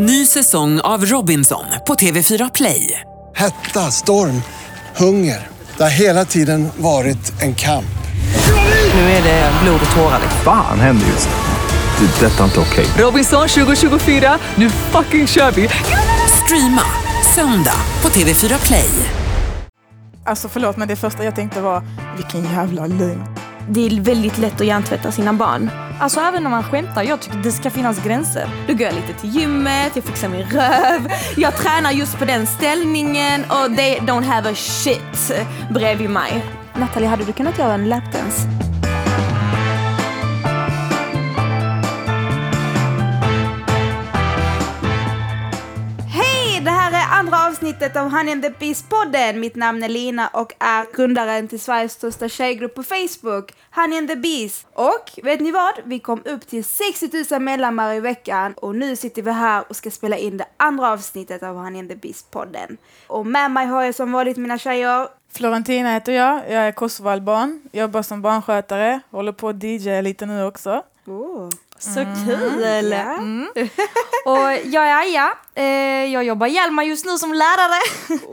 Ny säsong av Robinson på TV4 Play. Hetta, storm, hunger. Det har hela tiden varit en kamp. Nu är det blod och tårar. Fan händer just nu. Det. är Detta är inte okej. Robinson 2024, nu fucking kör vi! Streama söndag på TV4 Play. Alltså förlåt men det första jag tänkte var vilken jävla lögn. Det är väldigt lätt att hjärntvätta sina barn. Alltså även när man skämtar, jag tycker det ska finnas gränser. Då går jag lite till gymmet, jag fixar min röv, jag tränar just på den ställningen och they don't have a shit bredvid mig. Natalie, hade du kunnat göra en lapdance? Andra avsnittet av Honey and the Beast-podden. Mitt namn är Lina och är grundaren till Sveriges största tjejgrupp på Facebook, Honey and the Beast. Och vet ni vad? Vi kom upp till 60 000 medlemmar i veckan och nu sitter vi här och ska spela in det andra avsnittet av Honey and the Beast-podden. Och med mig har jag som vanligt mina tjejer. Florentina heter jag, jag är kosovoalban, jobbar som barnskötare, håller på att DJ lite nu också. Oh. Så kul! Ja. Mm. Och jag är Aja, jag jobbar i Hjalmar just nu som lärare.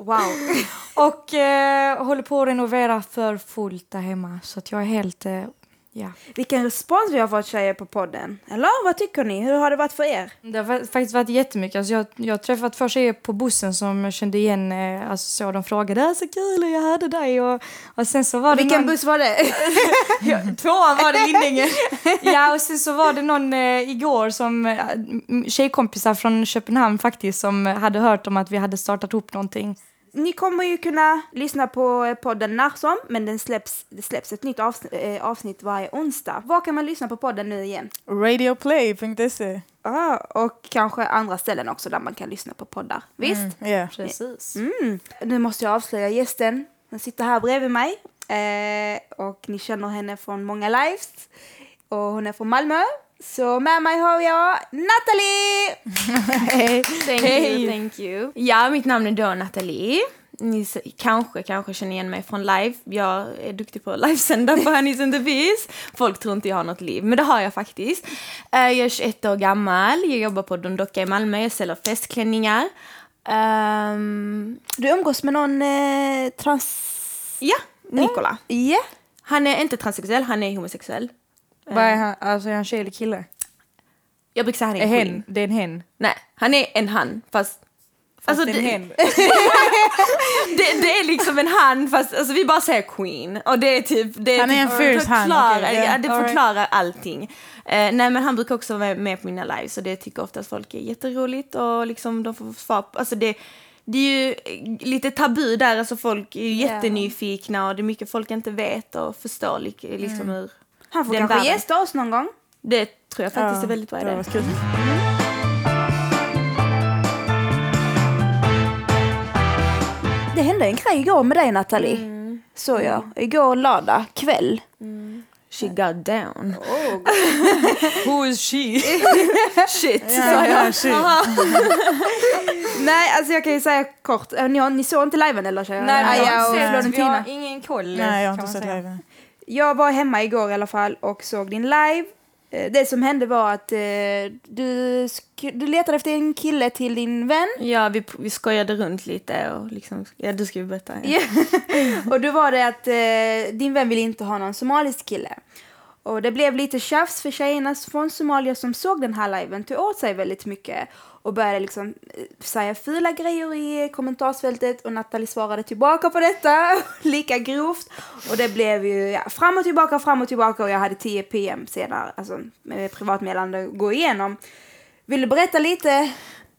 Wow. Och eh, håller på att renovera för fullt där hemma. Så att jag är helt, eh, ja. Vilken respons vi har fått tjejer på podden. Eller vad tycker ni? Hur har det varit för er? Det har fa- faktiskt varit jättemycket. Alltså jag, jag har träffat två tjejer på bussen som kände igen, eh, alltså så de frågade så kul och jag hörde dig och, och sen så var det Vilken någon, buss var det? Ja, tvåan var det Lindänge. ja och sen så var det någon eh, igår som eh, tjejkompisar från Köpenhamn faktiskt som hade hört om att vi hade startat upp någonting. Ni kommer ju kunna lyssna på eh, podden när som, men den släpps, det släpps ett nytt avsnitt, eh, avsnitt varje onsdag. Var kan man lyssna på podden nu igen? Radioplay.se. Ah, och kanske andra ställen också där man kan lyssna på poddar. Visst? Ja. Precis. Mm. Nu måste jag avslöja gästen. Hon sitter här bredvid mig. Eh, och ni känner henne från många lives. Och hon är från Malmö. Så med mig har jag Natalie! Thank you, thank you. Ja, mitt namn är då Nathalie. Ni kanske, kanske känner igen mig från live. Jag är duktig på att livesända på Honeys and the Bees. Folk tror inte jag har något liv, men det har jag faktiskt. Eh, Jag är 21 år gammal, jag jobbar på Don Docka i Malmö, jag säljer festklänningar. Ehm, Du umgås med någon eh, trans... ja, Nikola. Ja. Han är inte transsexuell, han är homosexuell. Vad är han, alltså är han tjej eller kille? Jag brukar säga han är Är en hen, queen. det är en hen. Nej, han är en han, fast... Alltså, det är en hen. det, det är liksom en han fast alltså, vi bara säger queen och det är typ det Han är en typ, fierce han, förklarar, okej, ja, ja, det all right. förklarar allting. Eh, nej men han brukar också vara med på mina lives och det tycker oftast folk är jätteroligt och liksom de får svar på, alltså det det är ju eh, lite tabu där, alltså folk är ju jättenyfikna och det är mycket folk inte vet och förstår li- liksom Mm. hur Han får den kanske världen. gästa oss någon gång. Det tror jag faktiskt är väldigt bra det idé. Det hände en grej igår med dig Nathalie. Mm. Så jag. Igår lördag kväll. She got down. Who is she? Shit, sa Ja, jag. shit. Nej, alltså jag kan ju säga kort. Eh, Ni, har, ni såg inte liven eller tjejer? Aja och Florentina. ingen koll. Nej, jag har inte sett säga. liven. Jag var hemma igår i alla fall och såg din live. Eh, Det som hände var att eh, du, du letade efter en kille till din vän. Ja, vi, vi skojade runt lite och liksom, ja du ska ju berätta. Ja. och då var det att eh, din vän ville inte ha någon somalisk kille. Och det blev lite tjafs för tjejerna från Somalia som såg den här liven tog åt sig väldigt mycket och började liksom eh, säga fula grejer i kommentarsfältet och Nathalie svarade tillbaka på detta lika grovt och det blev ju ja, fram och tillbaka, fram och tillbaka och jag hade 10 PM senare, alltså med privatmeddelande att gå igenom. Vill du berätta lite?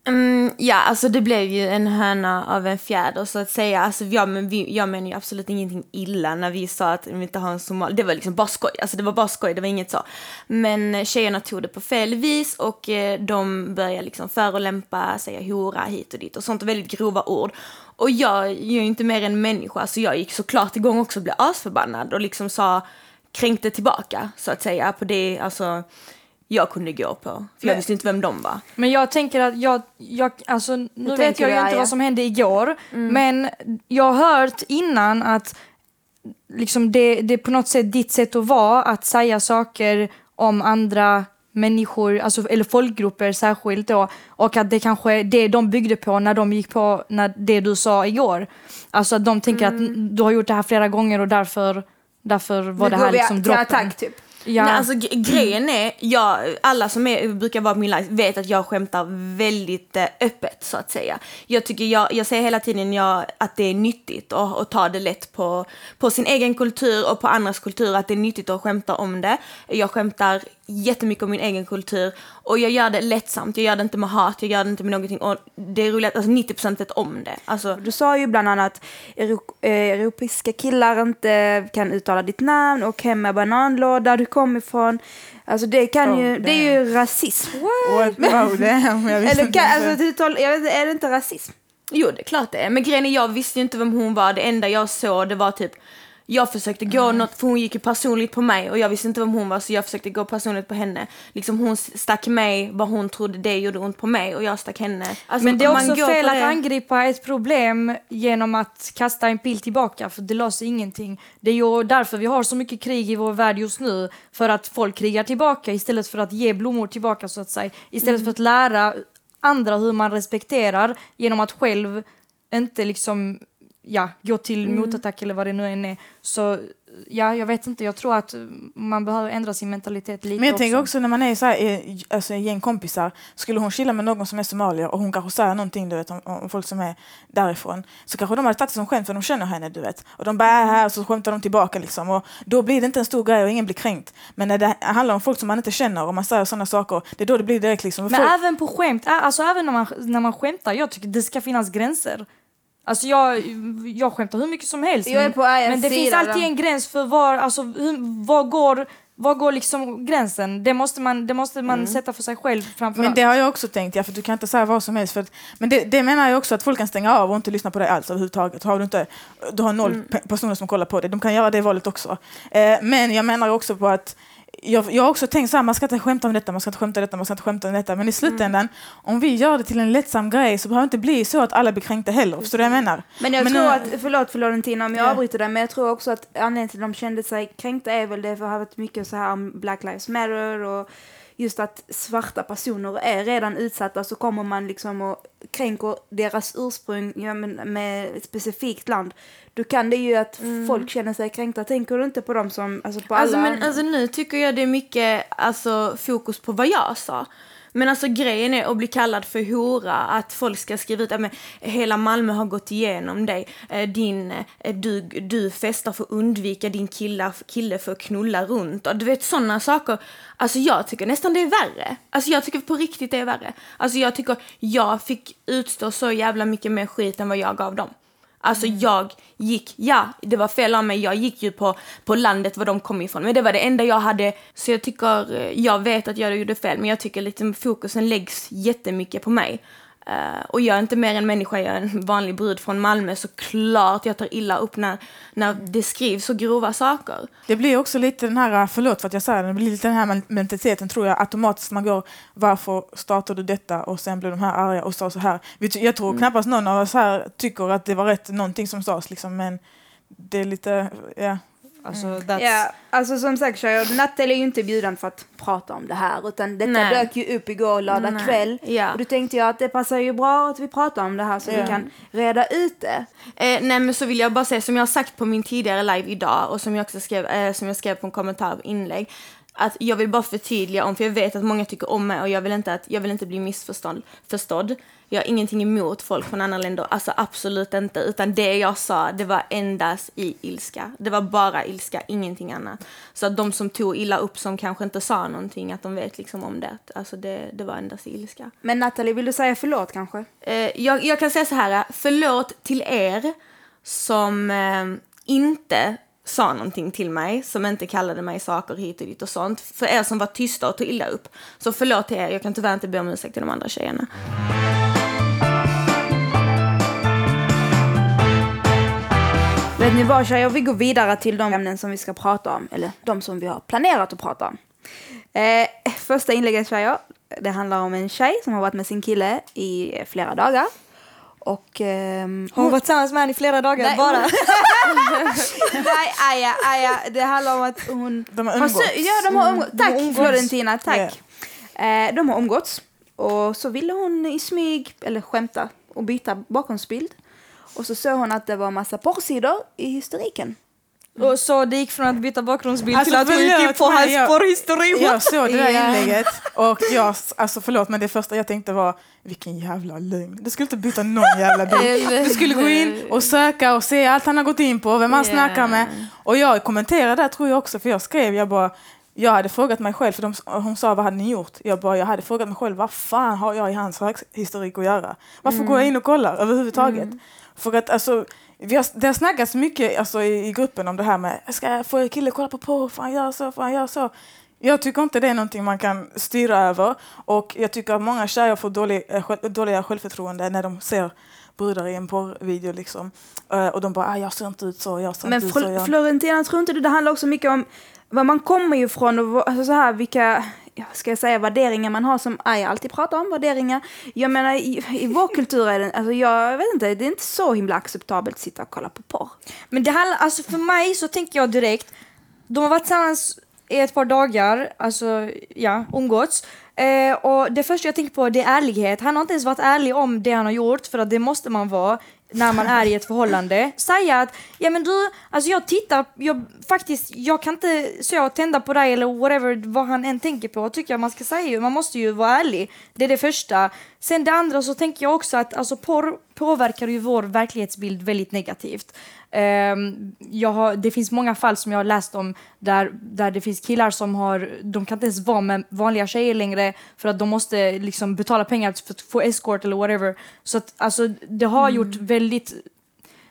Mm, ja, alltså det blev ju en höna av en fjäder så att säga. Alltså, ja, men vi, jag menar ju absolut ingenting illa när vi sa att vi inte har en somal. Det var liksom bara skoj. Alltså det var bara skoj, det var inget så. Men tjejerna tog det på fel vis och eh, de började liksom förolämpa, säga hora hit och dit och sånt väldigt grova ord. Och jag, jag är ju inte mer än människa så jag gick såklart igång också och blev asförbannad och liksom sa kränkte tillbaka så att säga på det, alltså jag kunde gå på. För jag visste inte vem de var. Men jag tänker att jag, jag alltså nu vet tänker jag ju inte vad som hände igår, men jag har hört innan att liksom det, det är på något sätt ditt sätt att vara, att säga saker om andra människor, alltså, eller folkgrupper särskilt då, och att det kanske är det de byggde på när de gick på när det du sa igår. Alltså att de tänker Mm. att du har gjort det här flera gånger och därför, därför var det Nu går här liksom droppen. attack typ. Ja. Nej, alltså, grejen är, jag, alla som är, brukar vara på min live vet att jag skämtar väldigt eh, öppet så att säga. Jag, tycker jag, jag säger hela tiden jag, att det är nyttigt att, att ta det lätt på, på sin egen kultur och på andras kultur, att det är nyttigt att skämta om det. Jag skämtar jättemycket om min egen kultur och jag gör det lättsamt, jag gör det inte med hat, jag gör det inte med någonting och det är roligt, alltså 90% vet om det. Alltså, Du sa ju bland annat euro, eh, europeiska killar inte kan uttala ditt namn och hem med bananlåda du kom ifrån. Alltså det kan Oh, ju, det är ju rasism. What? Wow, damn, jag Eller kan, alltså, uttal, jag vet, är det inte rasism? Jo, det är klart det är. Men grejen är, jag visste ju inte vem hon var. Det enda jag såg, det var typ jag försökte gå något, för hon gick ju personligt på mig och jag visste inte vem hon var så jag försökte gå personligt på henne. Liksom hon stack mig vad hon trodde det gjorde ont på mig och jag stack henne. Alltså, Men det är också fel att det- angripa ett problem genom att kasta en pil tillbaka, för det löser ingenting. Det är ju därför vi har så mycket krig i vår värld just nu, för att folk krigar tillbaka istället för att ge blommor tillbaka så att säga. Istället för att lära andra hur man respekterar genom att själv inte liksom ja, gå till motattack eller vad det nu än är. Så ja, jag vet inte, jag tror att man behöver ändra sin mentalitet lite Men jag tänker också när man är så här, i- alltså, ett gäng kompisar, skulle hon chilla med någon som är somalier och hon kanske säger någonting du vet, om, om folk som är därifrån, så kanske de hade tagit det som skämt för de känner henne, du vet. Och de bara är här och så skämtar de tillbaka liksom. Och då blir det inte en stor grej och ingen blir kränkt. Men när det handlar om folk som man inte känner och man säger sådana saker, det är då det blir direkt liksom. Men folk, även på skämt, alltså även när man, när man skämtar, jag tycker det ska finnas gränser. Alltså jag, jag skämtar hur mycket som helst. Jag är men, på men det finns alltid en gräns för var, alltså, hur, var går, var går liksom gränsen? Det måste man, det måste man sätta för sig själv framför Men allt. det har jag också tänkt, ja, för du kan inte säga vad som helst. För att, men det, det menar jag också att folk kan stänga av och inte lyssna på dig alls överhuvudtaget. Har du, inte, du har noll pe- personer som kollar på dig, de kan göra det valet också. Eh, men jag menar också på att jag, jag har också tänkt så här, man ska inte skämta om detta, man ska inte skämta om detta, man ska inte skämta om detta. Men i slutändan, om vi gör det till en lättsam grej så behöver det inte bli så att alla blir kränkta heller. Förstår du vad jag menar? Men jag Men, tror att, förlåt Florentina om jag Ja. avbryter dig, men jag tror också att anledningen till att de kände sig kränkta är väl det för att det har varit mycket så här om Black Lives Matter och just att svarta personer är redan utsatta så kommer man liksom och kränker deras ursprung ja, men med ett specifikt land. Då kan det ju att folk känner sig kränkta. Tänker du inte på dem som, alltså på Alltså, alla? men, alltså nu tycker jag det är mycket alltså, fokus på vad jag sa. Men alltså grejen är att bli kallad för hora, att folk ska skriva ut att hela Malmö har gått igenom dig. Eh, Din, eh, du, du festar för att undvika din killa, kille för att knulla runt. Och du vet sådana saker. Alltså jag tycker nästan det är värre. Alltså jag tycker på riktigt det är värre. Alltså jag tycker jag fick utstå så jävla mycket mer skit än vad jag gav dem. Alltså jag gick, ja det var fel av mig, jag gick ju på, på landet var de kom ifrån. Men det var det enda jag hade, så jag tycker, eh, jag vet att jag gjorde fel men jag tycker liksom fokusen läggs jättemycket på mig. Eh, och jag är inte mer en människa, jag är en vanlig brud från Malmö så klart jag tar illa upp när, när det skrivs så grova saker. Det blir också lite den här, förlåt för att jag säger det, det blir lite den här mentaliteten tror jag automatiskt man går, varför startar du detta och sen blir de här arga och sa så här. Jag tror knappast någon av oss här tycker att det var rätt någonting som sades liksom, men det är lite, ja. Alltså, that's, Ja, alltså som sagt Nathalie är ju inte bjuden för att prata om det här utan detta Nej. dök ju upp igår lördag Nej. kväll Ja. och då tänkte jag att det passar ju bra att vi pratar om det här så Ja. vi kan reda ut det. Eh, nej men så vill jag bara säga som jag har sagt på min tidigare live idag och som jag också skrev, eh, som jag skrev på en kommentar på inlägg. Att jag vill bara förtydliga om, för jag vet att många tycker om mig och jag vill inte, att, jag vill inte bli missförstådd. Förstådd. Jag har ingenting emot folk från andra länder, alltså absolut inte. Utan det jag sa, det var endast i ilska. Det var bara ilska, ingenting annat. Så att de som tog illa upp som kanske inte sa någonting, att de vet liksom om det. Alltså det, det var endast i ilska. Men Nathalie, vill du säga förlåt kanske? Eh, jag, jag kan säga så här, förlåt till er som eh, inte sa någonting till mig, som inte kallade mig saker hit och dit och sånt. För er som var tysta och tog illa upp. Så förlåt till er, jag kan tyvärr inte be om ursäkt till de andra tjejerna. Vet ni vad tjejer, vi går vidare till de ämnen som vi ska prata om, eller de som vi har planerat att prata om. Eh, första inlägget tjejer, det handlar om en tjej som har varit med sin kille i flera dagar. Och... ehm, Hon har varit tillsammans med honom i flera dagar Nej, bara. Nej, aja, aja. Det handlar om att hon... De har umgåtts. Ja, de har umgåtts. Tack umgåtts. Florentina, tack. Ja. Eh, de har omgåtts och så ville hon i smyg, eller skämta, och byta bakgrundsbild. Och så såg hon att det var massa porrsidor i historiken. Och så det gick från att byta bakgrundsbild Alltså, till att hon gick in på hans jag- porrhistorik. Jag såg det där Ja. inlägget och jag, alltså förlåt men det första jag tänkte var vilken jävla lögn. Du skulle inte byta någon jävla bild. Du skulle gå in och söka och se allt han har gått in på, vem han Ja. snackar med. Och jag kommenterade där tror jag också för jag skrev, jag bara jag hade frågat mig själv, för de, hon sa vad hade ni gjort? Jag bara, jag hade frågat mig själv, vad fan har jag i hans historik att göra? Varför går jag in och kollar överhuvudtaget? För att alltså, vi har, det har snackats mycket alltså, i, i gruppen om det här med, ska jag få en kille kolla på porr? Får han göra så? Får han göra så? Jag tycker inte det är någonting man kan styra över och jag tycker att många tjejer får dålig, eh, dåliga självförtroende när de ser brudar i en porrvideo liksom. Eh, och de bara, ah, jag ser inte ut så, jag ser Men inte ut så. Jag... Florentina, tror inte du det handlar också mycket om var man kommer ifrån och alltså så här, vilka ska jag säga, värderingar man har som jag alltid pratar om, värderingar. Jag menar i, i vår kultur är det, alltså jag vet inte, det är inte så himla acceptabelt att sitta och kolla på porr. Men det handlar, alltså för mig så tänker jag direkt, de har varit tillsammans i ett par dagar, alltså ja, umgåtts. Eh, och det första jag tänker på det är ärlighet. Han har inte ens varit ärlig om det han har gjort, för att det måste man vara när man är i ett förhållande. Säga att, ja men du, alltså jag tittar, jag faktiskt, jag kan inte så tända på dig eller whatever, vad han än tänker på, tycker jag man ska säga. Man måste ju vara ärlig. Det är det första. Sen det andra så tänker jag också att alltså porr påverkar ju vår verklighetsbild väldigt negativt. Ehm, jag har, det finns många fall som jag har läst om där, där det finns killar som har, de kan inte ens vara med vanliga tjejer längre för att de måste liksom betala pengar för att få escort eller whatever. Så att alltså det har gjort väldigt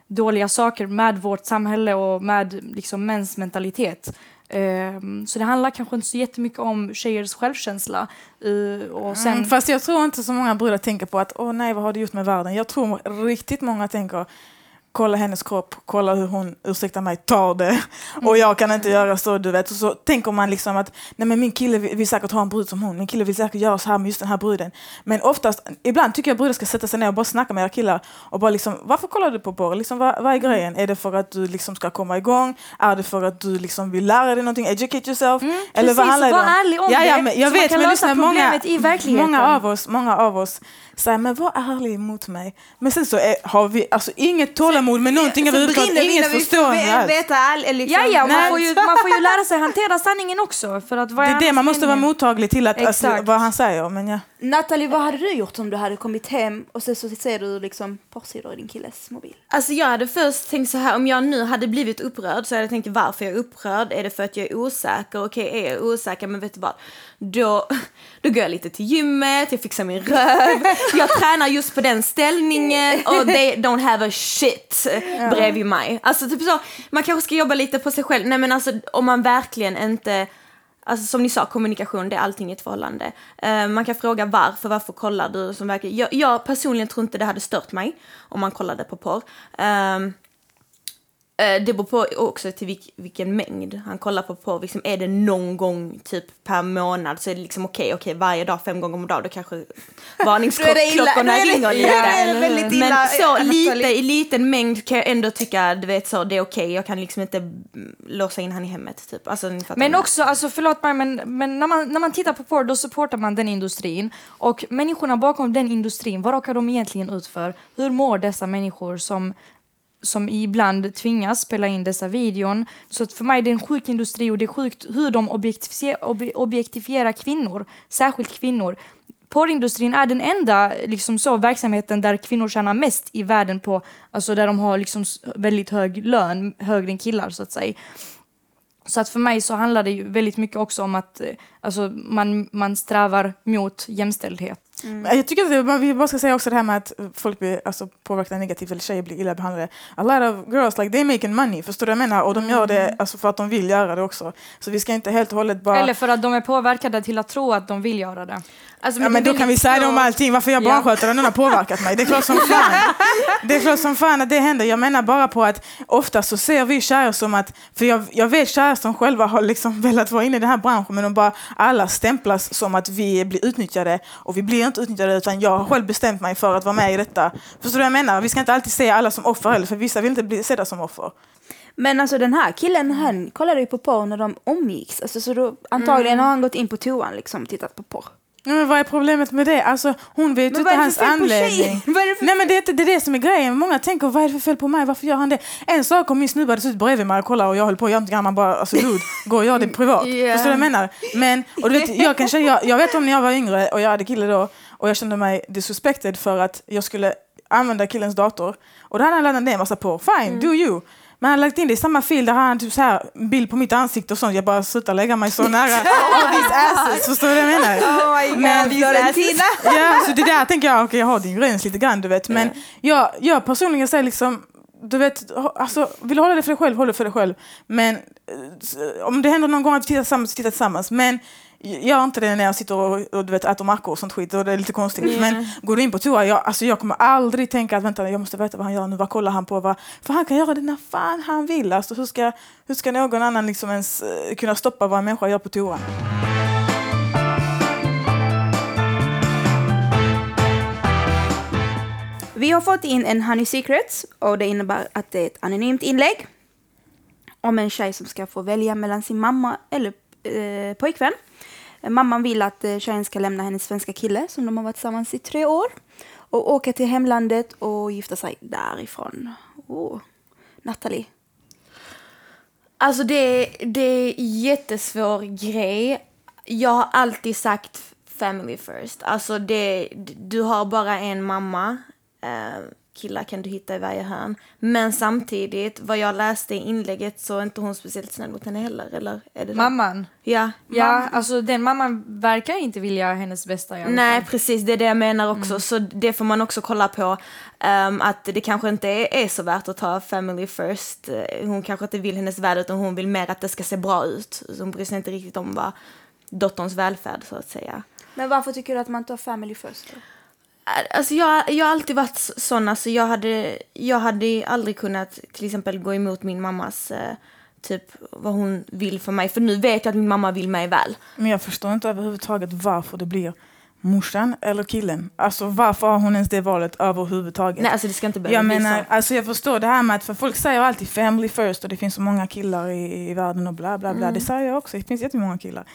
dåliga saker med vårt samhälle och med liksom mäns mentalitet. Ehm, så det handlar kanske inte så jättemycket om tjejers självkänsla. Eh, och sen, Mm, fast jag tror inte så många brudar tänker på att åh nej, vad har du gjort med världen? Jag tror riktigt många tänker kolla hennes kropp, kolla hur hon, ursäkta mig, tar det. Och jag kan inte göra så, du vet. Och så tänker man liksom att nej men min kille vill, säkert ha en brud som hon, min kille vill säkert göra så här med just den här bruden. Men oftast, ibland tycker jag brudar ska sätta sig ner och bara snacka med era killar och bara liksom, varför kollar du på porr? Liksom, vad, vad är grejen? Är det för att du liksom ska komma igång? Är det för att du liksom vill lära dig någonting? Educate yourself? Eller Mm, precis, vad handlar det var om? ärlig om ja, ja, men jag så man vet, kan men lösa lyssna, många, problemet i verkligheten. många av oss, många av oss säger men var ärlig mot mig. Men sen så är, har vi alltså inget tålamod med någonting överhuvudtaget, inget förstående alls. veta ärligt. Liksom. Ja, ja, man får, ju, man får ju lära sig hantera sanningen också. För att vad Det är det, man måste vara mottaglig till att, alltså, Exakt. vad han säger. Men ja. Nathalie, vad hade du gjort om du hade kommit hem och så, så ser du liksom porrsidor i din killes mobil? Alltså jag hade först tänkt så här, om jag nu hade blivit upprörd så hade jag tänkt varför jag är upprörd. Är det för att jag är osäker? Okej, är jag osäker? Men vet du vad? Då, då går jag lite till gymmet, jag fixar min röv. Jag tränar just på den ställningen och they don't have a shit bredvid mig. Alltså typ så, man kanske ska jobba lite på sig själv. Nej men alltså om man verkligen inte Alltså som ni sa, kommunikation det är allting i ett förhållande. Eh, man kan fråga varför, varför kollar du? Som verkligen, jag, jag personligen tror inte det hade stört mig om man kollade på porr. Eh, det beror på också till vilk, vilken mängd han kollar på porr. Liksom, är det någon gång typ per månad så är det liksom okej, okej varje dag, fem gånger om dagen, då kanske varningsklockorna ringer lite. är det väldigt illa, Men så eh, lite, i liten mängd kan jag ändå tycka, du vet så, det är okej. Jag kan liksom inte mm, låsa in han i hemmet typ. Alltså, Men också, alltså förlåt mig, men, men när, man, när man tittar på porr då supportar man den industrin. Och människorna bakom den industrin, vad råkar de egentligen ut för? Hur mår dessa människor som, som ibland tvingas spela in dessa videon? Så att för mig är det en sjuk industri och det är sjukt hur de objektifier, ob, objektifierar kvinnor, särskilt kvinnor. Porrindustrin är den enda liksom så, verksamheten där kvinnor tjänar mest i världen på, alltså där de har liksom väldigt hög lön, högre än killar så att säga. Så att för mig så handlar det ju väldigt mycket också om att eh, alltså, man, man strävar mot jämställdhet. Men Jag tycker att vi bara ska säga också det här med att folk blir alltså, påverkade negativt eller tjejer blir illa behandlade. A lot of girls, like, they making money, förstår du vad jag menar? Och de gör det alltså, för att de vill göra det också. Så vi ska inte helt och hållet bara... Eller för att de är påverkade till att tro att de vill göra det. Alltså, Ja, men då kan vi säga det om allting. Varför jag Ja. barnskötare någon har påverkat mig. Det är klart som fan. Det är klart som fan att det händer. Jag menar bara på att ofta så ser vi tjejer som att, för jag, jag vet tjejer som själva har liksom velat vara inne i den här branschen men de bara alla stämplas som att vi blir utnyttjade och vi blir inte utnyttjade utan jag har själv bestämt mig för att vara med i detta. Förstår du vad jag menar? Vi ska inte alltid se alla som offer heller för vissa vill inte bli sedda som offer. Men alltså den här killen, han kollade ju på porr när de omgicks. Alltså, så då, antagligen har han gått in på toan liksom och tittat på porr. Men vad är problemet med det? Alltså, hon vet Men inte det hans anledning. det Nej, men det, är inte, det är det som är grejen. Många tänker, vad är det för fel på mig? Varför gör han det? En sak om min snubbe hade suttit bredvid mig och kollat och jag höll på att göra någonting, man bara, alltså dude, gå och gör det privat. Ja. Förstår du vad jag menar? Men, och du vet, jag, kanske, jag, jag vet om när jag var yngre och jag hade kille då och jag kände mig disrespected för att jag skulle använda killens dator. Och då hade han laddat ner massa på. Fine, do you. Men han hade lagt in det i samma fil där han typ så här bild på mitt ansikte och sånt. Jag bara slutar lägga mig så nära all these asses. Förstår du vad jag menar? Oh my god, Men- Florentina! Ja, så det där tänker jag, okej jag har din gräns lite grann du vet. Men jag, jag personligen säger liksom, du vet, alltså, vill du hålla det för dig själv, håll det för dig själv. Men eh, om det händer någon gång att vi tittar tillsammans, så titta tillsammans. Men gör inte det när jag sitter och, och du vet, äter mackor och sånt skit. Och det är lite konstigt. Men går du in på toa, jag, alltså, jag kommer aldrig tänka att vänta, jag måste veta vad han gör nu. Vad kollar han på? Vad, för han kan göra det när fan han vill. Alltså, hur, ska, hur ska någon annan liksom ens eh, kunna stoppa vad en människa gör på toa? Vi har fått in en Honey Secrets och det innebär att det är ett anonymt inlägg om en tjej som ska få välja mellan sin mamma eller eh, pojkvän. Mamman vill att eh, tjejen ska lämna hennes svenska kille som de har varit tillsammans i tre år och åka till hemlandet och gifta sig därifrån. Oh. Nathalie. Alltså det, det är en jättesvår grej. Jag har alltid sagt family first. Alltså det, du har bara en mamma. Eh, Killar kan du hitta i varje hörn. Men samtidigt, vad jag läste i inlägget så är inte hon speciellt snäll mot henne heller. Eller är det så? Mamman. Ja. Ja, alltså den mamman verkar inte vilja hennes bästa Nej, precis. Det är det jag menar också. Så det får man också kolla på. ehm, att det kanske inte är, är så värt att ta family first. Eh, Hon kanske inte vill hennes väl utan hon vill mer att det ska se bra ut. Så Hon bryr sig inte riktigt om vad dotterns välfärd så att säga. Men varför tycker du att man tar family first? Då? Alltså jag, jag har alltid varit så- sån, alltså jag hade, jag hade aldrig kunnat till exempel gå emot min mammas eh, typ vad hon vill för mig. För nu vet jag att min mamma vill mig väl. Men jag förstår inte överhuvudtaget varför det blir morsan eller killen. Alltså varför har hon ens det valet överhuvudtaget? Nej, alltså det ska inte behöva jag bli menar, så. alltså jag förstår det här med att för folk säger alltid family first och det finns så många killar i, i världen och bla bla bla. Det säger jag också, det finns jättemånga killar.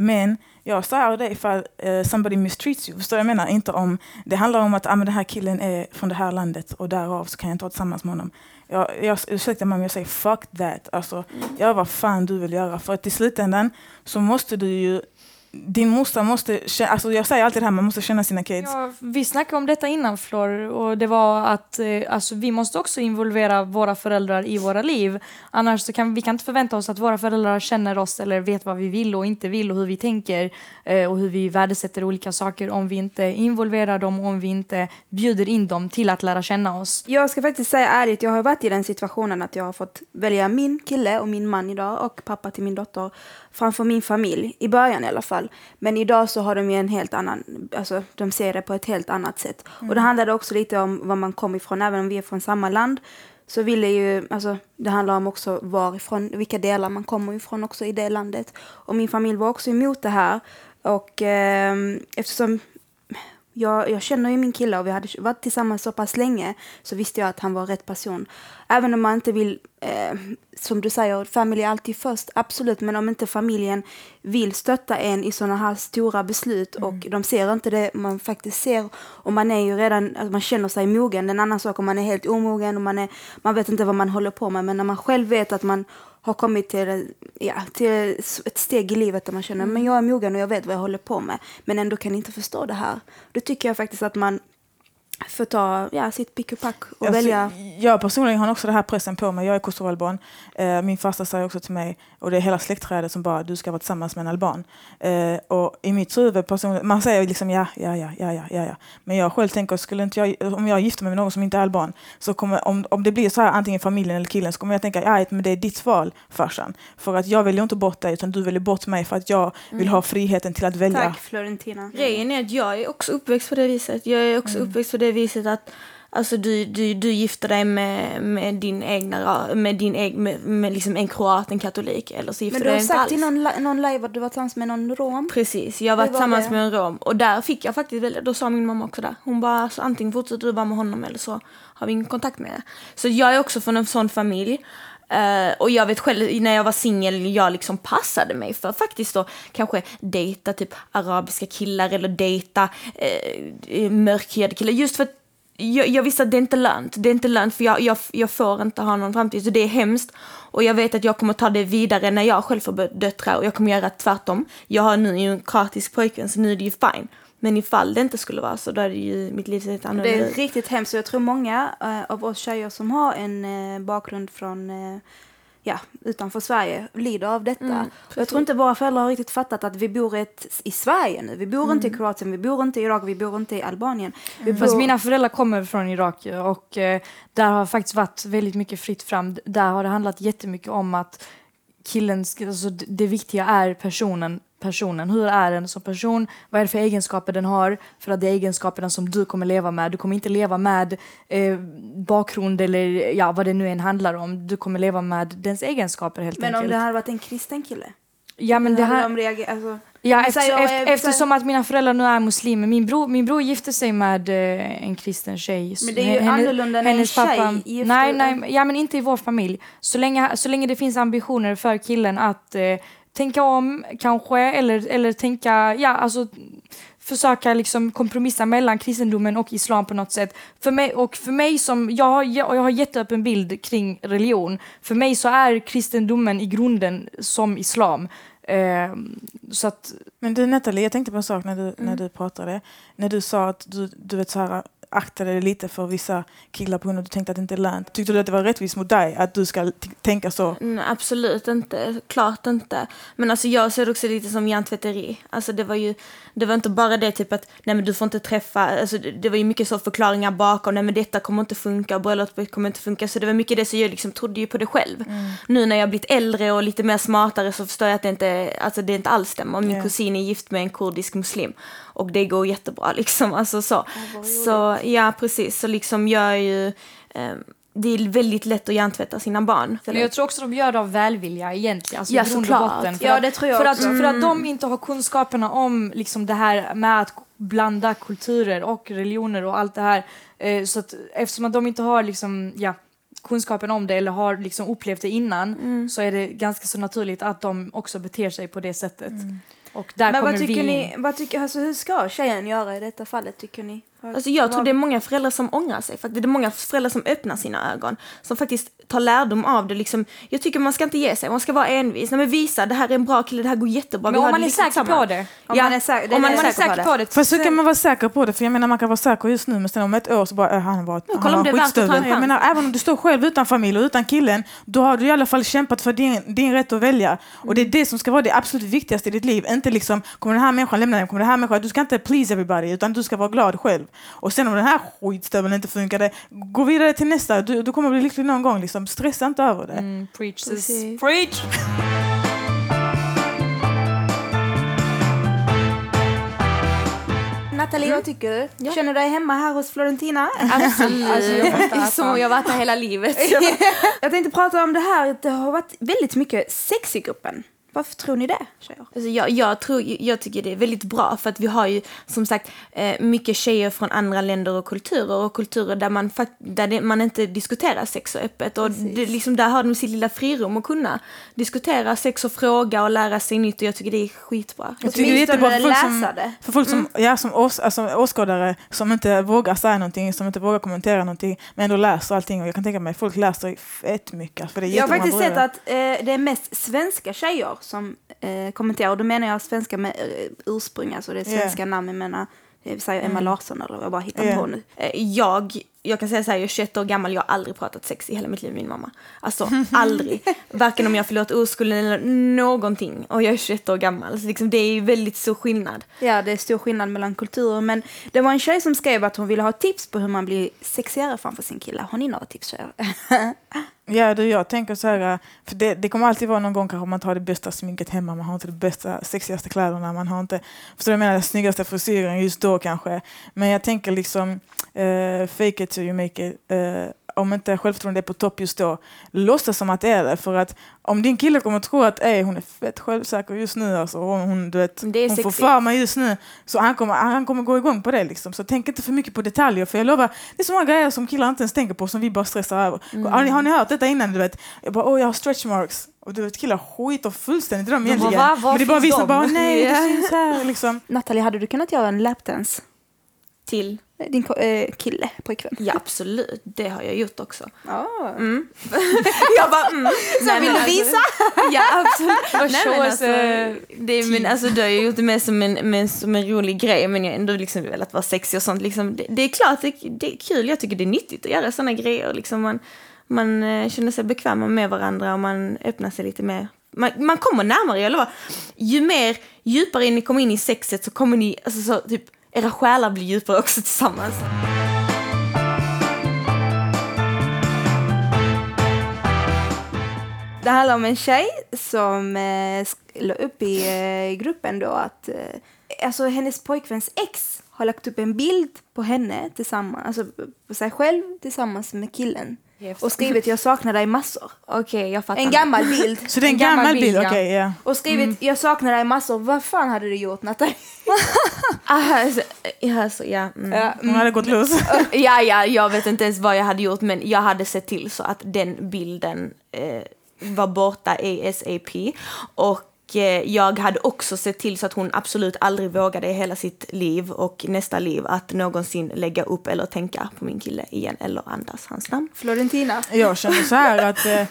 Men jag säger det ifall uh, somebody mistreats you. Förstår jag menar? Inte om, det handlar om att ah, men den här killen är från det här landet och därav så kan jag inte vara tillsammans med honom. Jag, jag, ursäkta mig om jag säger fuck that. Alltså, Gör vad fan du vill göra. För att i slutändan så måste du ju din morsa måste, alltså jag säger alltid det här, man måste känna sina kids. Ja, vi snackade om detta innan Flor och det var att eh, alltså, vi måste också involvera våra föräldrar i våra liv. Annars så kan vi kan inte förvänta oss att våra föräldrar känner oss eller vet vad vi vill och inte vill och hur vi tänker eh, och hur vi värdesätter olika saker om vi inte involverar dem och om vi inte bjuder in dem till att lära känna oss. Jag ska faktiskt säga ärligt, jag har varit i den situationen att jag har fått välja min kille och min man idag och pappa till min dotter framför min familj, i början i alla fall. Men idag så har de ju en helt annan, alltså de ser det på ett helt annat sätt. Och det handlade också lite om var man kom ifrån, även om vi är från samma land så ville ju, alltså det handlar om också varifrån, vilka delar man kommer ifrån också i det landet. Och min familj var också emot det här. Och ehm, eftersom jag, jag känner ju min kille och vi hade varit tillsammans så pass länge så visste jag att han var rätt person. Även om man inte vill, eh, som du säger, familj är alltid först, absolut. Men om inte familjen vill stötta en i sådana här stora beslut och de ser inte det man faktiskt ser och man är ju redan, alltså man känner sig mogen. Det är en annan sak om man är helt omogen och man, är, man vet inte vad man håller på med. Men när man själv vet att man har kommit till, ja, till ett steg i livet där man känner men jag är mogen och jag vet vad jag håller på med. Men ändå kan inte förstå det här. Då tycker jag faktiskt att man får ta ja, sitt pick och pack och Alltså, välja. Jag personligen har också den här pressen på mig. Jag är kosovoalban. Eh, min farsa säger också till mig, och det är hela släktträdet som bara, du ska vara tillsammans med en alban. Eh, och i mitt huvud, personligen, man säger liksom ja, ja, ja, ja, ja, ja, ja. Men jag själv tänker, skulle inte jag, om jag gifter mig med någon som inte är alban, så kommer, om, om det blir så här antingen familjen eller killen, så kommer jag tänka, ja, men det är ditt val farsan. För att jag väljer inte bort dig, utan du väljer bort mig för att jag vill ha friheten till att välja. Tack Florentina. Grejen är att jag är också uppväxt på det viset. Jag är också uppväxt på det viset att alltså, du, du, du gifter dig med, med din egna, med din egen, med, med liksom en kroat, en katolik. Eller så gifter Men du du har dig inte sagt alls. i någon, li- någon live att du var tillsammans med någon rom. Precis, jag var var tillsammans det? med en rom och där fick jag faktiskt välja, då sa min mamma också där. Hon bara, alltså, antingen fortsätter du bara med honom eller så har vi ingen kontakt med det. Så jag är också från en sån familj. Uh, och jag vet själv när jag var singel, jag liksom passade mig för faktiskt då kanske dejta typ arabiska killar eller dejta uh, mörkhyade killar. Just för att jag, jag visste att det är inte lönt. Det är inte lönt för jag, jag, jag får inte ha någon framtid. Så det är hemskt. Och jag vet att jag kommer ta det vidare när jag själv får döttrar och jag kommer göra tvärtom. Jag har nu en kroatisk pojkvän så nu är det ju fine. Men ifall det inte skulle vara så då är det ju mitt liv sett annorlunda Det är riktigt hemskt jag tror många uh, av oss tjejer som har en uh, bakgrund från uh, ja, utanför Sverige lider av detta. Mm, jag tror inte våra föräldrar har riktigt fattat att vi bor ett, i Sverige nu. Vi bor Mm. inte i Kroatien, vi bor inte i Irak, vi bor inte i Albanien. Fast bor... mina föräldrar kommer från Irak och eh, där har faktiskt varit väldigt mycket fritt fram. Där har det handlat jättemycket om att killen, alltså det viktiga är personen, personen. Hur är den som person? Vad är det för egenskaper den har? För att det är egenskaperna som du kommer leva med. Du kommer inte leva med eh, bakgrund eller ja, vad det nu än handlar om. Du kommer leva med dens egenskaper helt Men om enkelt. det hade varit en kristen kille? ja, men det här, de alltså, Ja, Men efter, efter, eftersom att mina föräldrar nu är muslimer. Min bror, min bror gifte sig med eh, en kristen tjej. Men det är ju Henne- annorlunda när en tjej gifter- Nej, nej, ja, men inte i vår familj. Så länge, så länge det finns ambitioner för killen att eh, tänka om kanske, eller, eller tänka, ja alltså försöka liksom kompromissa mellan kristendomen och islam på något sätt. För mig, och för mig som, jag har, jag, har jätteöppen bild kring religion. För mig så är kristendomen i grunden som islam. Eh, så att, Men du Nathalie, jag tänkte på en sak när du, när du pratade. När du sa att du, du vet så här, aktade dig lite för vissa killar på grund av att du tänkte att det inte är lönt. Tyckte du att det var rättvist mot dig att du ska tänka så? Mm, absolut inte, klart inte. Men alltså jag ser det också lite som hjärntvätteri. Alltså det var ju, det var inte bara det typ att nej men du får inte träffa, alltså det, det var ju mycket så förklaringar bakom, nej men detta kommer inte funka, bröllopet kommer inte funka. Så det var mycket det, så jag liksom trodde ju på det själv. Nu när jag blivit äldre och lite mer smartare så förstår jag att det inte, alltså det inte alls stämmer. Min Ja. kusin är gift med en kurdisk muslim och det går jättebra liksom, alltså så. Så ja, precis, så liksom jag är ju, eh, det är väldigt lätt att hjärntvätta sina barn. Men jag tror också de gör det av välvilja egentligen. Alltså Ja, såklart. För Ja, det tror jag för att, för att de inte har kunskaperna om liksom det här med att blanda kulturer och religioner och allt det här. Eh, så att, eftersom att de inte har liksom, ja, kunskapen om det eller har liksom upplevt det innan Mm. så är det ganska så naturligt att de också beter sig på det sättet. Och där Men kommer vad tycker vi ni, vad tycker, alltså, hur ska tjejen göra i detta fallet tycker ni? Alltså jag tror det är många föräldrar som ångrar sig. Faktiskt. Det är många föräldrar som öppnar sina ögon. Som faktiskt tar lärdom av det. Liksom, jag tycker man ska inte ge sig. Man ska vara envis. Nej, men visa, det här är en bra kille, det här går jättebra. Men om man är säker på det. Om Ja, man är säker, om man är säker säker på det. Fast hur kan man vara säker på det? För jag menar man kan vara säker just nu men sen om ett år så bara äh, han var, han skitstövel. Jag menar även om du står själv utan familj och utan killen då har du i alla fall kämpat för din, din rätt att välja. Och det är det som ska vara det absolut viktigaste i ditt liv. Inte liksom kommer den här människan lämna dig, kommer den här människan, du ska inte please everybody utan du ska vara glad själv. Och sen om den här skitstöveln inte funkade, gå vidare till nästa. Du, du kommer bli lycklig någon gång. Liksom. Stressa inte över det. Mm, preach, sis. Preach! Nathalie, vad tycker du? Känner du dig hemma här hos Florentina? Absolut. Alltså, jag som om jag varit här hela livet. Jag tänkte prata om det här, det har varit väldigt mycket sex i gruppen. Varför tror ni det, tjejer? Alltså jag, jag, tror, jag tycker det är väldigt bra för att vi har ju som sagt eh, mycket tjejer från andra länder och kulturer och kulturer där man, där man inte diskuterar sex så öppet och det, liksom, där har de sitt lilla frirum att kunna diskutera sex och fråga och lära sig nytt och jag tycker det är skitbra. Jag tycker det är jättebra för folk som, för folk som, ja, som ås, alltså, åskådare som inte vågar säga någonting, som inte vågar kommentera någonting, men ändå läser allting. Och jag kan tänka mig folk läser fett mycket. För det är Jag har faktiskt sett att eh, det är mest svenska tjejer som eh, kommenterar. Och då menar jag svenska med eh, ursprung, alltså det är svenska namn. Jag menar, vi säger Emma Larsson eller vad jag bara hittar Ja. på nu. Eh, Jag, jag kan säga så här, jag är 21 år gammal, jag har aldrig pratat sex i hela mitt liv med min mamma. Alltså aldrig. Varken om jag förlåt oskulden eller någonting. Och jag är 21 år gammal. Så liksom, det är ju väldigt stor skillnad. Ja, det är stor skillnad mellan kulturer. Men det var en tjej som skrev att hon ville ha tips på hur man blir sexigare framför sin kille. Har ni några tips tjejer? Ja, du, jag tänker så här, äh, för det, det kommer alltid vara någon gång kanske man tar det bästa sminket hemma, man har inte de bästa, sexigaste kläderna, man har inte, förstår du jag menar, den snyggaste frisyren just då kanske. Men jag tänker liksom, uh, fake it till you make it. Uh, om inte självförtroendet är på topp just då, låtsas som att det är det. För att om din kille kommer att tro att ey, hon är fett självsäker just nu, alltså, och hon, du vet, hon får för mig just nu, så han kommer, han kommer gå igång på det. Liksom. Så tänk inte för mycket på detaljer, för jag lovar, det är så många grejer som killar inte ens tänker på som vi bara stressar över. Mm. Har, ni, har ni hört detta innan? Du vet? Jag bara, åh jag har stretch marks. Och du vet, killar skiter fullständigt i dem bara, egentligen. va? Var Men det är bara vi som bara, nej Ja. det syns här. Liksom. Nathalie, hade du kunnat göra en lapdance? Till? Din eh, kille, pojkvän. Ja, absolut. Det har jag gjort också. Ja. jag bara, mm. Nej, vill men du visa? Ja, absolut. Nej, men alltså, det, men alltså, du har ju gjort det med som en, med, som en rolig grej, men jag har ändå liksom velat vara sexig och sånt. Liksom, det, det är klart, det, det är kul. Jag tycker det är nyttigt att göra sådana grejer. Liksom, man man eh, känner sig bekväma med varandra och man öppnar sig lite mer. Man, man kommer närmare, jag lovar. Ju mer djupare ni kommer in i sexet så kommer ni, alltså så, typ, era själar blir djupare också tillsammans. Det handlar om en tjej som eh, la upp i eh, gruppen då att eh, alltså hennes pojkväns ex har lagt upp en bild på henne tillsammans, alltså på sig själv tillsammans med killen. Och skrivit jag saknar dig massor. Okej, jag fattar. En gammal bild. Så det är en, En gammal gammal bild, bild, okej. ja. Och skrivit jag saknar dig massor. Vad fan hade du gjort Nathalie? Aha, alltså, ja, alltså, ja, mm. Ja, Hon hade gått loss. ja, ja, jag vet inte ens vad jag hade gjort men jag hade sett till så att den bilden eh, var borta ASAP. Och eh, jag hade också sett till så att hon absolut aldrig vågade i hela sitt liv och nästa liv att någonsin lägga upp eller tänka på min kille igen eller andas hans namn. Florentina. Jag känner så här att eh,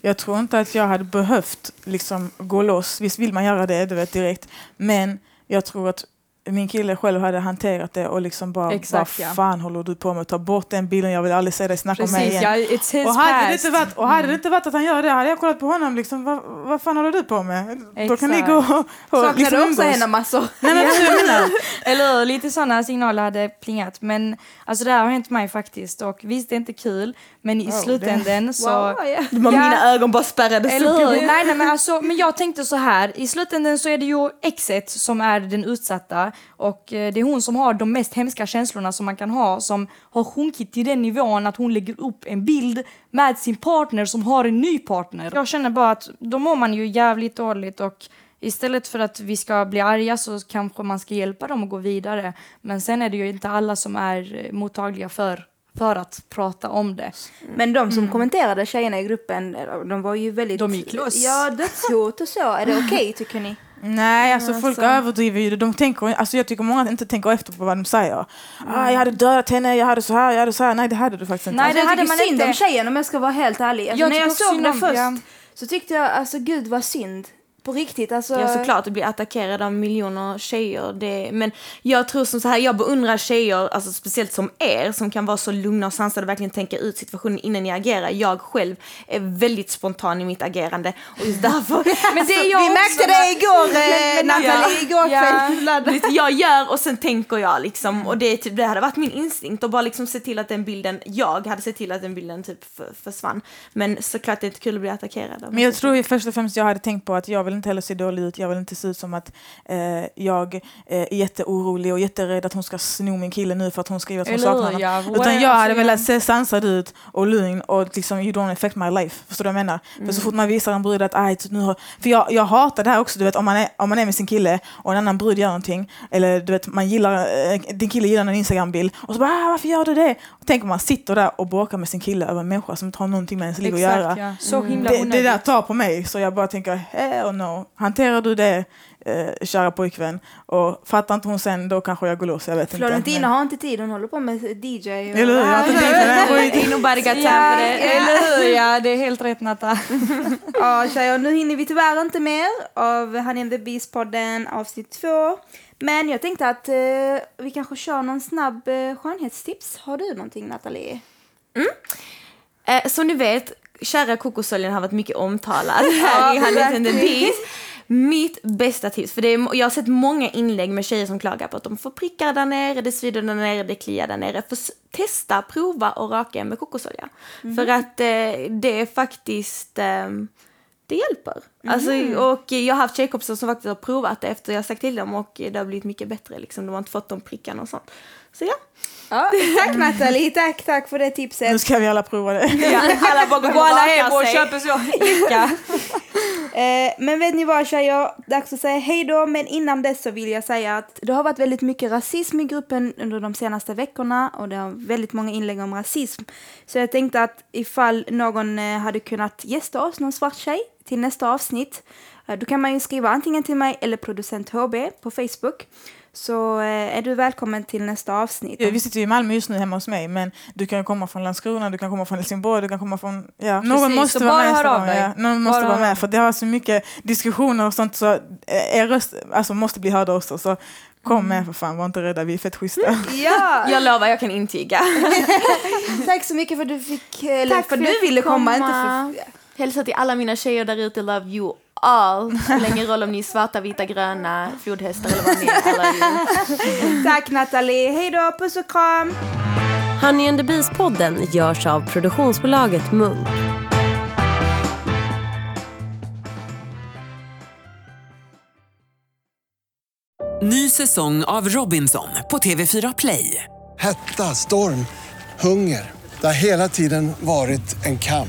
jag tror inte att jag hade behövt liksom, gå loss. Visst vill man göra det, du vet direkt. Men jag tror att min kille själv hade hanterat det och liksom bara, Exakt, vad ja. fan håller du på med? Ta bort den bilden, jag vill aldrig se dig snacka om mig Precis, igen. ja, it's his Och hade, det inte varit, och hade det inte varit att han gör det, hade jag kollat på honom liksom, vad, vad fan håller du på med? Då kan ni Exakt. gå och, och Saknar liksom du också henne massor? Nej men. Eller hur? Lite sådana signaler hade plingat. Men alltså det här har hänt mig faktiskt. Och visst, det är inte kul. Men i Wow, slutänden så... Wow. Ja. Mina ögon bara spärrades Eller upp. hur? Nej, nej, men, alltså, men jag tänkte så här. I slutänden så är det ju exet som är den utsatta. Och eh, det är hon som har de mest hemska känslorna som man kan ha. Som har sjunkit till den nivån att hon lägger upp en bild med sin partner som har en ny partner. Jag känner bara att då mår man ju jävligt dåligt. Och Istället för att vi ska bli arga så kanske man ska hjälpa dem att gå vidare. Men sen är det ju inte alla som är eh, mottagliga för, för att prata om det. Men de som kommenterade tjejerna i gruppen, de var ju väldigt... De gick loss. Ja, dödshot och så. Är det okej tycker ni? Nej, alltså folk alltså. överdriver ju. De tänker, alltså jag tycker många inte tänker efter på vad de säger. Ah, jag hade dödat henne, jag hade så här, jag hade så här. Nej, det hade du faktiskt inte. Nej, Alltså, det hade man synd inte. om tjejen om jag ska vara helt ärlig. Alltså, Jag när jag såg det om- först ja. så tyckte jag, alltså gud vad synd. På riktigt, alltså. Ja såklart, att bli attackerad av miljoner tjejer. Det, men jag tror som så här, jag beundrar tjejer, alltså speciellt som er, som kan vara så lugna och sansade och verkligen tänka ut situationen innan ni agerar. Jag själv är väldigt spontan i mitt agerande och just därför... Men det är jag Vi också, märkte det igår, eh, Nathalie, igår kväll. Jag gör och sen tänker jag liksom och det, är typ, det hade varit min instinkt att bara liksom se till att den bilden, jag hade sett till att den bilden typ för, försvann. Men såklart det är inte kul att bli attackerad. av Men jag tror först och främst jag hade tänkt på att jag vill inte heller se dålig ut. Jag vill inte se ut som att eh, jag eh, är jätteorolig och jätterädd att hon ska sno min kille nu för att hon skriver att hon Eller saknar honom. ja. Utan jag Alltså, hade ja. velat se sansad ut och lugn och liksom you don't affect my life. Förstår du vad jag menar? För så fort man visar en brud att aj, nu har... För jag, jag hatar det här också, du vet om man, är, om man är med sin kille och en annan brud gör någonting eller du vet man gillar, eh, din kille gillar en Instagram-bild och så bara ah, varför gör du det? Och tänk om man sitter där och bråkar med sin kille över en människa som inte har någonting med ens liv att göra. Exakt, ja. Så himla Det, det där tar på mig, så jag bara tänker hell no. Hanterar du det, eh, kära pojkvän, och fattar inte hon sen, då kanske jag går loss. Jag vet Florentina inte. har inte tid, hon håller på med DJ. Och... Eller hur? Jag har inte tid Ja, eller hur? Ja, det är helt rätt Natta. Ja, tjejer, nu hinner vi tyvärr inte mer av Honey and the Beast-podden avsnitt två. Men jag tänkte att eh, vi kanske kör någon snabb eh, skönhetstips. Har du någonting, Nathalie? Eh, som ni vet, kära kokosoljan har varit mycket omtalad här i the Beast. Mitt bästa tips, för det är, jag har sett många inlägg med tjejer som klagar på att de får prickar där nere, det svider där nere, det kliar där nere. För, testa, prova och raka med kokosolja. För att eh, det är faktiskt, eh, det hjälper. Alltså, och jag har haft tjejkompisar som faktiskt har provat det efter jag sagt till dem och det har blivit mycket bättre. Liksom. De har inte fått de prickarna och sånt. Så ja, Ja, tack Nathalie, tack, tack för det tipset. Nu ska vi alla prova det. ja alla bara Gå går alla hem och köper så. Lycka. Eh, men vet ni vad tjejer, dags att säga hej då. Men innan dess så vill jag säga att det har varit väldigt mycket rasism i gruppen under de senaste veckorna och det har väldigt många inlägg om rasism. Så jag tänkte att ifall någon eh, hade kunnat gästa oss, någon svart tjej, till nästa avsnitt, eh, då kan man ju skriva antingen till mig eller producent HB på Facebook. Så eh, är du välkommen till nästa avsnitt. Vi sitter ju i Malmö just nu hemma hos mig, men du kan komma från Landskrona, du kan komma från Helsingborg, du kan komma från... Ja. Någon Precis, måste så vara med. av dig. Ja. Någon måste Bara vara med, för det har så mycket diskussioner och sånt, så eh, er röst alltså, måste bli hörda också. Så kom med för fan, var inte rädda, vi är fett schyssta. Ja, Jag lovar, jag kan intyga. tack så mycket för att du fick, eller Tack för för att du ville komma. komma. Inte för, Hälsa till alla mina tjejer där ute, love you all. Spelar ingen roll om ni är svarta, vita, gröna, flodhästar eller vad ni är. Tack Nathalie, hej då, puss och kram! Honey and the Beast-podden görs av produktionsbolaget Munk. Ny säsong av Robinson på TV4 Play. Hetta, storm, hunger. Det har hela tiden varit en kamp.